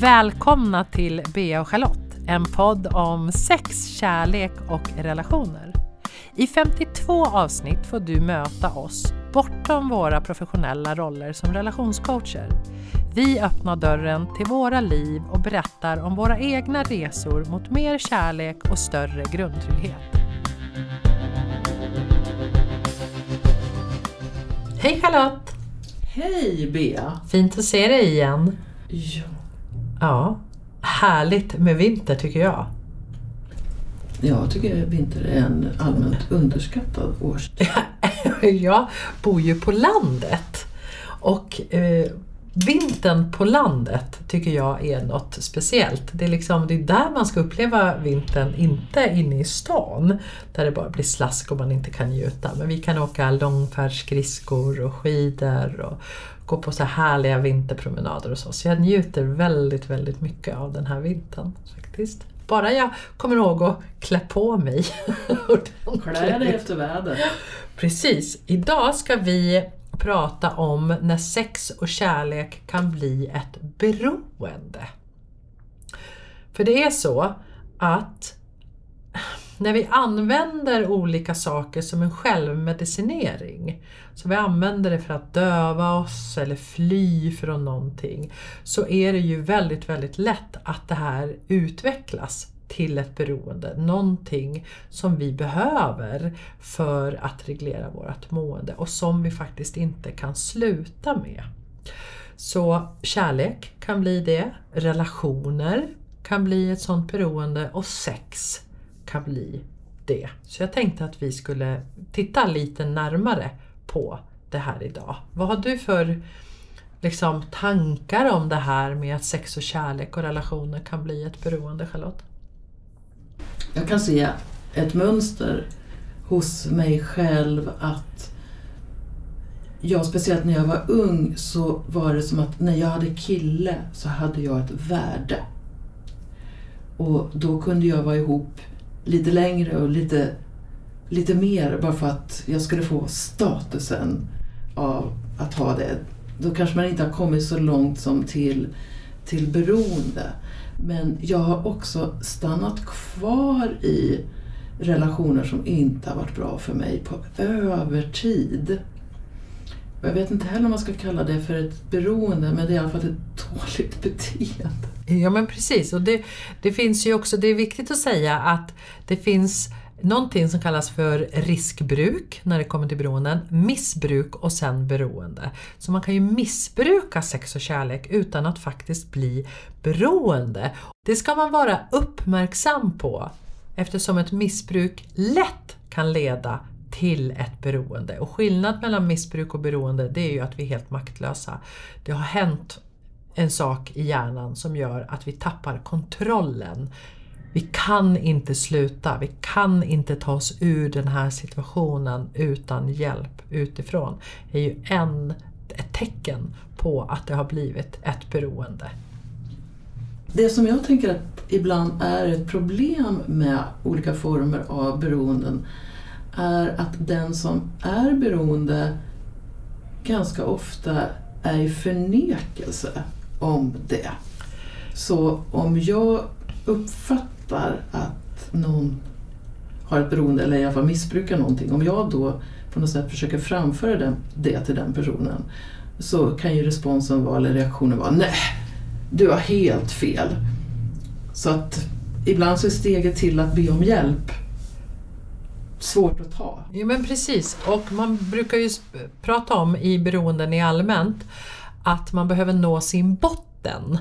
Välkomna till Bea och Charlotte, en podd om sex, kärlek och relationer. I 52 avsnitt får du möta oss bortom våra professionella roller som relationscoacher. Vi öppnar dörren till våra liv och berättar om våra egna resor mot mer kärlek och större grundtrygghet. Hej Charlotte! Hej Bea! Fint att se dig igen. Ja. Ja, härligt med vinter tycker jag. Jag tycker vinter är en allmänt underskattad årstid. jag bor ju på landet och eh, vintern på landet tycker jag är något speciellt. Det är, liksom, det är där man ska uppleva vintern, inte inne i stan där det bara blir slask och man inte kan njuta. Men vi kan åka långfärdsskridskor och skidor och gå på så här härliga vinterpromenader och så. Så jag njuter väldigt, väldigt mycket av den här vintern faktiskt. Bara jag kommer ihåg att klä på mig. Klä dig efter vädret. Precis. Idag ska vi prata om när sex och kärlek kan bli ett beroende. För det är så att när vi använder olika saker som en självmedicinering, så vi använder det för att döva oss eller fly från någonting, så är det ju väldigt, väldigt lätt att det här utvecklas till ett beroende. Någonting som vi behöver för att reglera vårt mående och som vi faktiskt inte kan sluta med. Så kärlek kan bli det, relationer kan bli ett sånt beroende och sex kan bli det. Så jag tänkte att vi skulle titta lite närmare på det här idag. Vad har du för liksom, tankar om det här med att sex och kärlek och relationer kan bli ett beroende, Charlotte? Jag kan se ett mönster hos mig själv att jag, speciellt när jag var ung, så var det som att när jag hade kille så hade jag ett värde. Och då kunde jag vara ihop lite längre och lite, lite mer bara för att jag skulle få statusen av att ha det. Då kanske man inte har kommit så långt som till, till beroende. Men jag har också stannat kvar i relationer som inte har varit bra för mig på övertid. Jag vet inte heller om man ska kalla det för ett beroende, men det är i alla fall ett dåligt beteende. Ja men precis, och det, det finns ju också, det är viktigt att säga att det finns någonting som kallas för riskbruk när det kommer till beroenden, missbruk och sen beroende. Så man kan ju missbruka sex och kärlek utan att faktiskt bli beroende. Det ska man vara uppmärksam på eftersom ett missbruk lätt kan leda till ett beroende. Och skillnad mellan missbruk och beroende det är ju att vi är helt maktlösa. Det har hänt en sak i hjärnan som gör att vi tappar kontrollen. Vi kan inte sluta, vi kan inte ta oss ur den här situationen utan hjälp utifrån. Det är ju en, ett tecken på att det har blivit ett beroende. Det som jag tänker att ibland är ett problem med olika former av beroenden är att den som är beroende ganska ofta är i förnekelse om det. Så om jag uppfattar att någon har ett beroende eller i alla fall missbrukar någonting, om jag då på något sätt försöker framföra det till den personen så kan ju responsen vara, eller reaktionen vara, nej, du har helt fel. Så att ibland så är steget till att be om hjälp svårt att ta. Jo men precis, och man brukar ju prata om i beroenden i allmänt att man behöver nå sin botten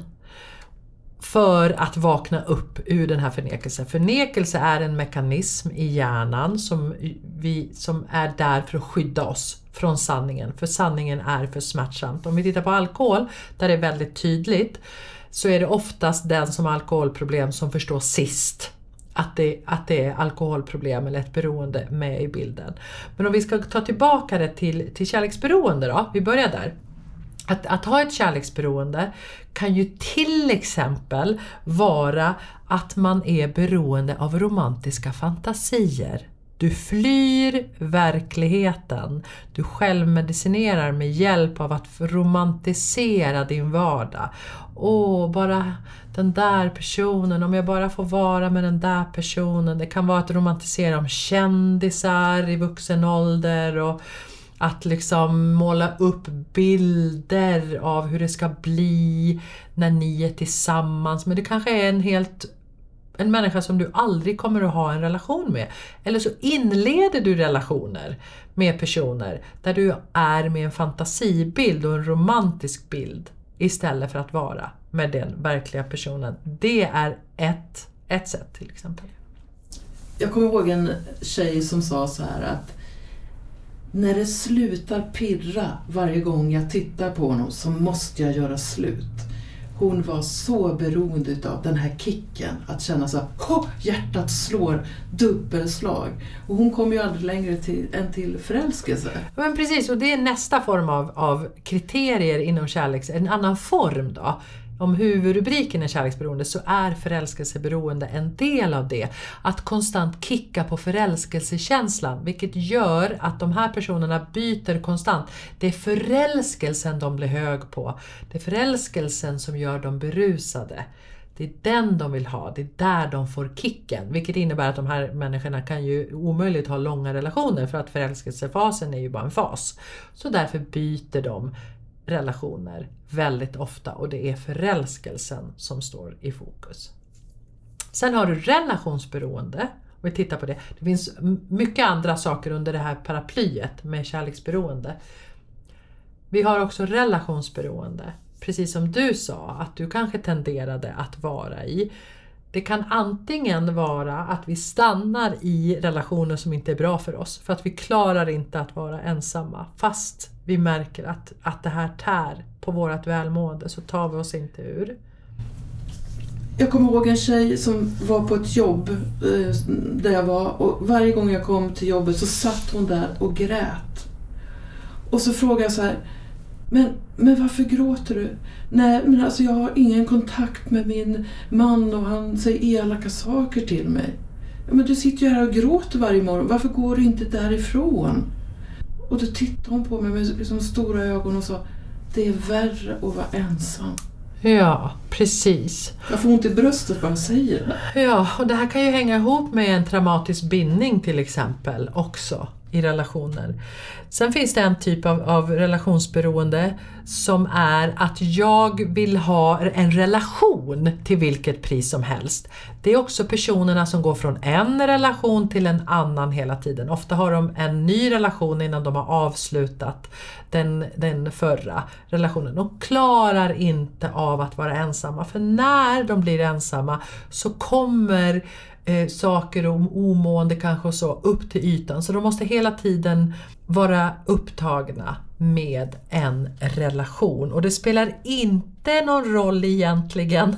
för att vakna upp ur den här förnekelsen. Förnekelse är en mekanism i hjärnan som, vi, som är där för att skydda oss från sanningen, för sanningen är för smärtsamt. Om vi tittar på alkohol, där det är väldigt tydligt, så är det oftast den som har alkoholproblem som förstår sist att det, att det är alkoholproblem eller ett beroende med i bilden. Men om vi ska ta tillbaka det till, till kärleksberoende då, vi börjar där. Att, att ha ett kärleksberoende kan ju till exempel vara att man är beroende av romantiska fantasier. Du flyr verkligheten. Du självmedicinerar med hjälp av att romantisera din vardag. Åh, bara den där personen, om jag bara får vara med den där personen. Det kan vara att romantisera om kändisar i vuxen ålder och att liksom måla upp bilder av hur det ska bli när ni är tillsammans. Men det kanske är en helt en människa som du aldrig kommer att ha en relation med. Eller så inleder du relationer med personer där du är med en fantasibild och en romantisk bild istället för att vara med den verkliga personen. Det är ett, ett sätt till exempel. Jag kommer ihåg en tjej som sa så här att när det slutar pirra varje gång jag tittar på honom så måste jag göra slut. Hon var så beroende av den här kicken, att känna så här hjärtat slår dubbelslag. Och hon kom ju aldrig längre till, än till förälskelse. Men precis, och det är nästa form av, av kriterier inom kärleks... En annan form då om huvudrubriken är kärleksberoende så är förälskelseberoende en del av det. Att konstant kicka på förälskelsekänslan vilket gör att de här personerna byter konstant. Det är förälskelsen de blir hög på. Det är förälskelsen som gör dem berusade. Det är den de vill ha, det är där de får kicken. Vilket innebär att de här människorna kan ju omöjligt ha långa relationer för att förälskelsefasen är ju bara en fas. Så därför byter de relationer väldigt ofta och det är förälskelsen som står i fokus. Sen har du relationsberoende. Om vi tittar på det. Det finns mycket andra saker under det här paraplyet med kärleksberoende. Vi har också relationsberoende. Precis som du sa att du kanske tenderade att vara i. Det kan antingen vara att vi stannar i relationer som inte är bra för oss för att vi klarar inte att vara ensamma fast vi märker att, att det här tär på vårt välmående så tar vi oss inte ur. Jag kommer ihåg en tjej som var på ett jobb eh, där jag var och varje gång jag kom till jobbet så satt hon där och grät. Och så frågade jag så här, men, men varför gråter du? Nej, men alltså jag har ingen kontakt med min man och han säger elaka saker till mig. Ja, men du sitter ju här och gråter varje morgon, varför går du inte därifrån? Och då tittade hon på mig med liksom stora ögon och sa Det är värre att vara ensam. Ja, precis. Jag får ont i bröstet bara jag säger det. Ja, och det här kan ju hänga ihop med en traumatisk bindning till exempel också i relationer. Sen finns det en typ av, av, relationsberoende som är att jag vill ha en relation till vilket pris som helst. Det är också personerna som går från en relation till en annan hela tiden. Ofta har de en ny relation innan de har avslutat den, den förra relationen. De klarar inte av att vara ensamma för när de blir ensamma så kommer eh, saker och omående kanske och så upp till ytan. Så de måste hela tiden vara upptagna med en relation. Och det spelar inte någon roll egentligen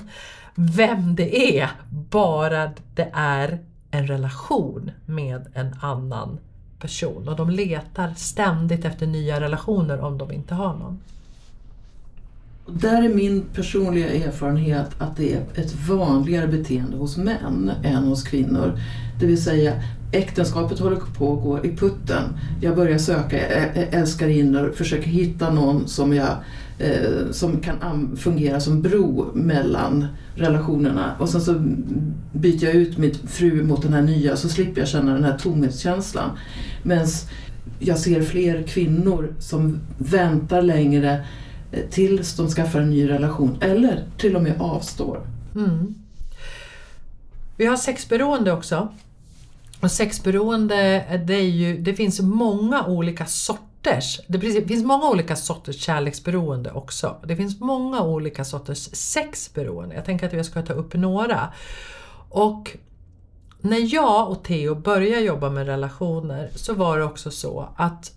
vem det är, bara det är en relation med en annan person. Och de letar ständigt efter nya relationer om de inte har någon. Där är min personliga erfarenhet att det är ett vanligare beteende hos män än hos kvinnor. Det vill säga äktenskapet håller på att gå i putten. Jag börjar söka älskarinnor, försöker hitta någon som, jag, eh, som kan fungera som bro mellan relationerna. Och sen så byter jag ut min fru mot den här nya så slipper jag känna den här tomhetskänslan. Medan jag ser fler kvinnor som väntar längre tills de skaffar en ny relation eller till och med avstår. Mm. Vi har sexberoende också. Och sexberoende, det, är ju, det finns många olika sorters. Det finns många olika sorters kärleksberoende också. Det finns många olika sorters sexberoende. Jag tänker att jag ska ta upp några. Och när jag och Theo började jobba med relationer så var det också så att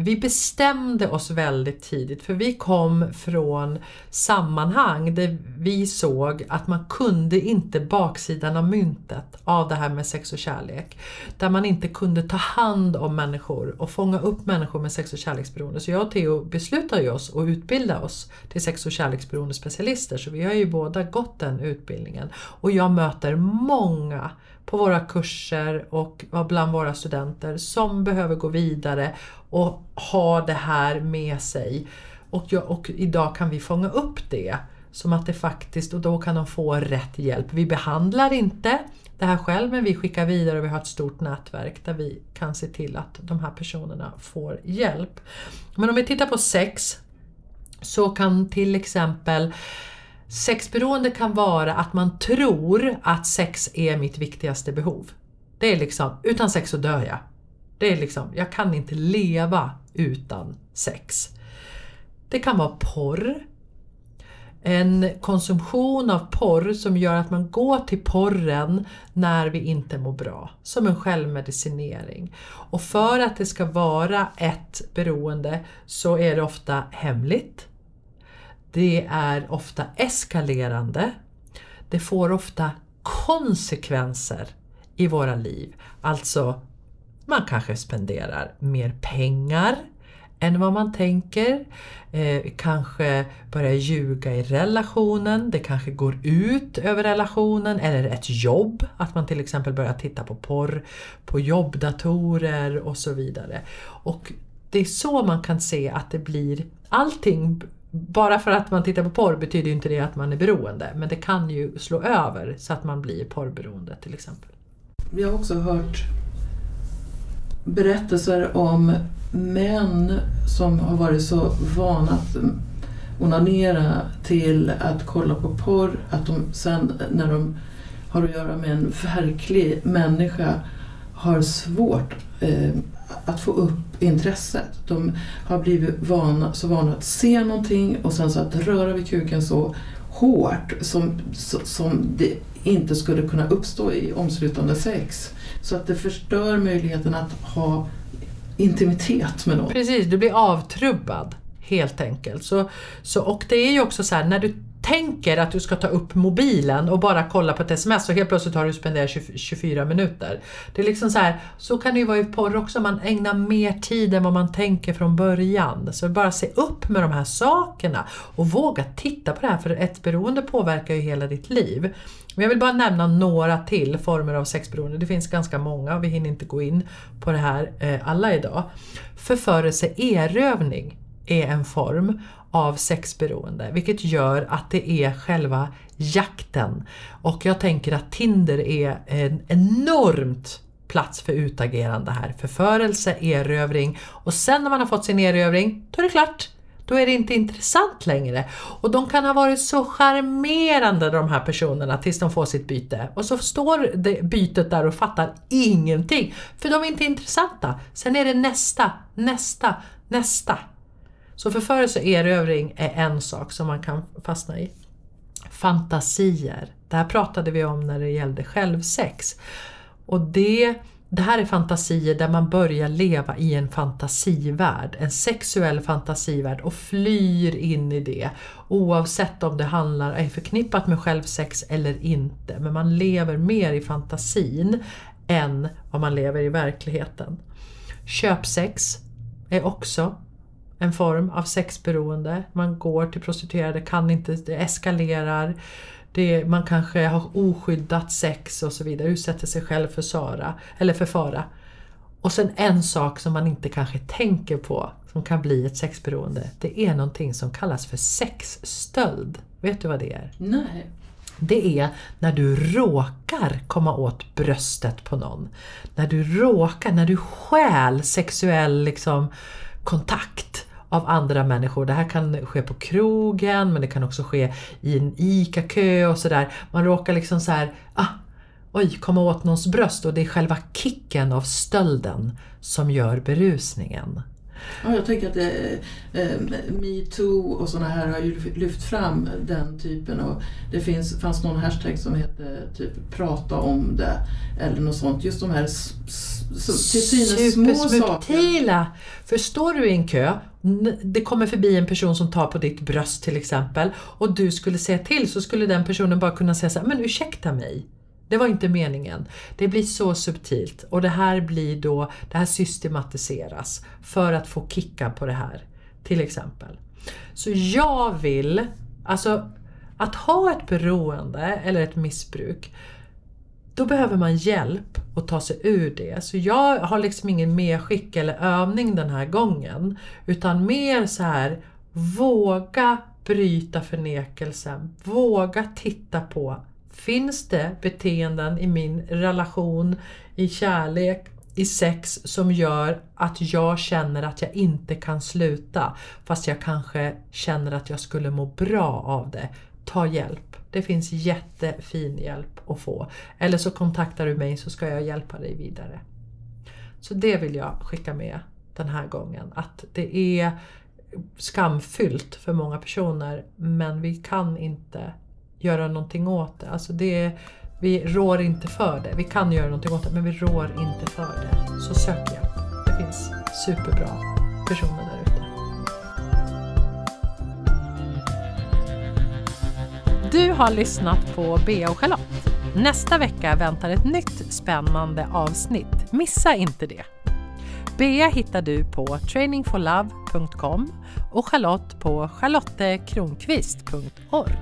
vi bestämde oss väldigt tidigt för vi kom från sammanhang där vi såg att man kunde inte baksidan av myntet av det här med sex och kärlek. Där man inte kunde ta hand om människor och fånga upp människor med sex och kärleksberoende. Så jag och Theo beslutade oss att utbilda oss till sex och kärleksberoende specialister så vi har ju båda gått den utbildningen. Och jag möter många på våra kurser och bland våra studenter som behöver gå vidare och ha det här med sig. Och, jag, och idag kan vi fånga upp det som att det faktiskt, och då kan de få rätt hjälp. Vi behandlar inte det här själv men vi skickar vidare och vi har ett stort nätverk där vi kan se till att de här personerna får hjälp. Men om vi tittar på sex så kan till exempel Sexberoende kan vara att man tror att sex är mitt viktigaste behov. Det är liksom, utan sex så dör jag. Det är liksom, jag kan inte leva utan sex. Det kan vara porr. En konsumtion av porr som gör att man går till porren när vi inte mår bra. Som en självmedicinering. Och för att det ska vara ett beroende så är det ofta hemligt. Det är ofta eskalerande. Det får ofta konsekvenser i våra liv. Alltså, man kanske spenderar mer pengar än vad man tänker. Eh, kanske börjar ljuga i relationen, det kanske går ut över relationen eller ett jobb. Att man till exempel börjar titta på porr, på jobbdatorer och så vidare. Och det är så man kan se att det blir allting bara för att man tittar på porr betyder ju inte det att man är beroende. Men det kan ju slå över så att man blir porrberoende till exempel. Vi har också hört berättelser om män som har varit så vana att onanera till att kolla på porr att de sen när de har att göra med en verklig människa har svårt eh, att få upp intresset. De har blivit vana, så vana att se någonting och sen så att röra vid kuken så hårt som, som det inte skulle kunna uppstå i omslutande sex. Så att det förstör möjligheten att ha intimitet med någon. Precis, du blir avtrubbad helt enkelt. Så, så, och det är ju också så här, när du tänker att du ska ta upp mobilen och bara kolla på ett sms och helt plötsligt har du spenderat 24 minuter. Det är liksom så här, så kan det ju vara i porr också, man ägnar mer tid än vad man tänker från början. Så bara se upp med de här sakerna och våga titta på det här för ett beroende påverkar ju hela ditt liv. Men jag vill bara nämna några till former av sexberoende. Det finns ganska många och vi hinner inte gå in på det här eh, alla idag. Förförelse, erövning är en form av sexberoende vilket gör att det är själva jakten. Och jag tänker att Tinder är en enormt plats för utagerande här. Förförelse, erövring och sen när man har fått sin erövring, då är det klart. Då är det inte intressant längre. Och de kan ha varit så charmerande de här personerna tills de får sitt byte. Och så står det bytet där och fattar ingenting. För de är inte intressanta. Sen är det nästa, nästa, nästa. Så förförelse och erövring är en sak som man kan fastna i. Fantasier. Det här pratade vi om när det gällde självsex. Och det, det här är fantasier där man börjar leva i en fantasivärld, en sexuell fantasivärld och flyr in i det. Oavsett om det handlar, är förknippat med självsex eller inte. Men man lever mer i fantasin än vad man lever i verkligheten. Köpsex är också en form av sexberoende. Man går till prostituerade, kan inte, det eskalerar. Det, man kanske har oskyddat sex och så vidare, utsätter sig själv för, Sara, eller för fara. Och sen en sak som man inte kanske tänker på som kan bli ett sexberoende. Det är någonting som kallas för sexstöld. Vet du vad det är? Nej. Det är när du råkar komma åt bröstet på någon. När du råkar, när du stjäl sexuell liksom, kontakt av andra människor. Det här kan ske på krogen men det kan också ske i en ICA-kö och sådär. Man råkar liksom så här, ah, oj, komma åt någons bröst och det är själva kicken av stölden som gör berusningen. Ja, jag tänker att det, eh, metoo och sådana här har ju lyft fram den typen och det finns, fanns någon hashtag som hette typ prata om det eller något sånt. Just de här till synes små saker. För står du i en kö, det kommer förbi en person som tar på ditt bröst till exempel och du skulle säga till så skulle den personen bara kunna säga så här, men ursäkta mig. Det var inte meningen. Det blir så subtilt och det här blir då, det här systematiseras för att få kicka på det här. Till exempel. Så jag vill, alltså att ha ett beroende eller ett missbruk då behöver man hjälp att ta sig ur det. Så jag har liksom ingen medskick eller övning den här gången. Utan mer så här, våga bryta förnekelsen. Våga titta på, finns det beteenden i min relation, i kärlek, i sex som gör att jag känner att jag inte kan sluta fast jag kanske känner att jag skulle må bra av det. Ta hjälp. Det finns jättefin hjälp att få. Eller så kontaktar du mig så ska jag hjälpa dig vidare. Så det vill jag skicka med den här gången. Att det är skamfyllt för många personer men vi kan inte göra någonting åt det. Alltså det vi rår inte för det. Vi kan göra någonting åt det men vi rår inte för det. Så sök hjälp. Det finns superbra personer där Du har lyssnat på Bea och Charlotte. Nästa vecka väntar ett nytt spännande avsnitt. Missa inte det! Bea hittar du på trainingforlove.com och Charlotte på charlottekronqvist.org.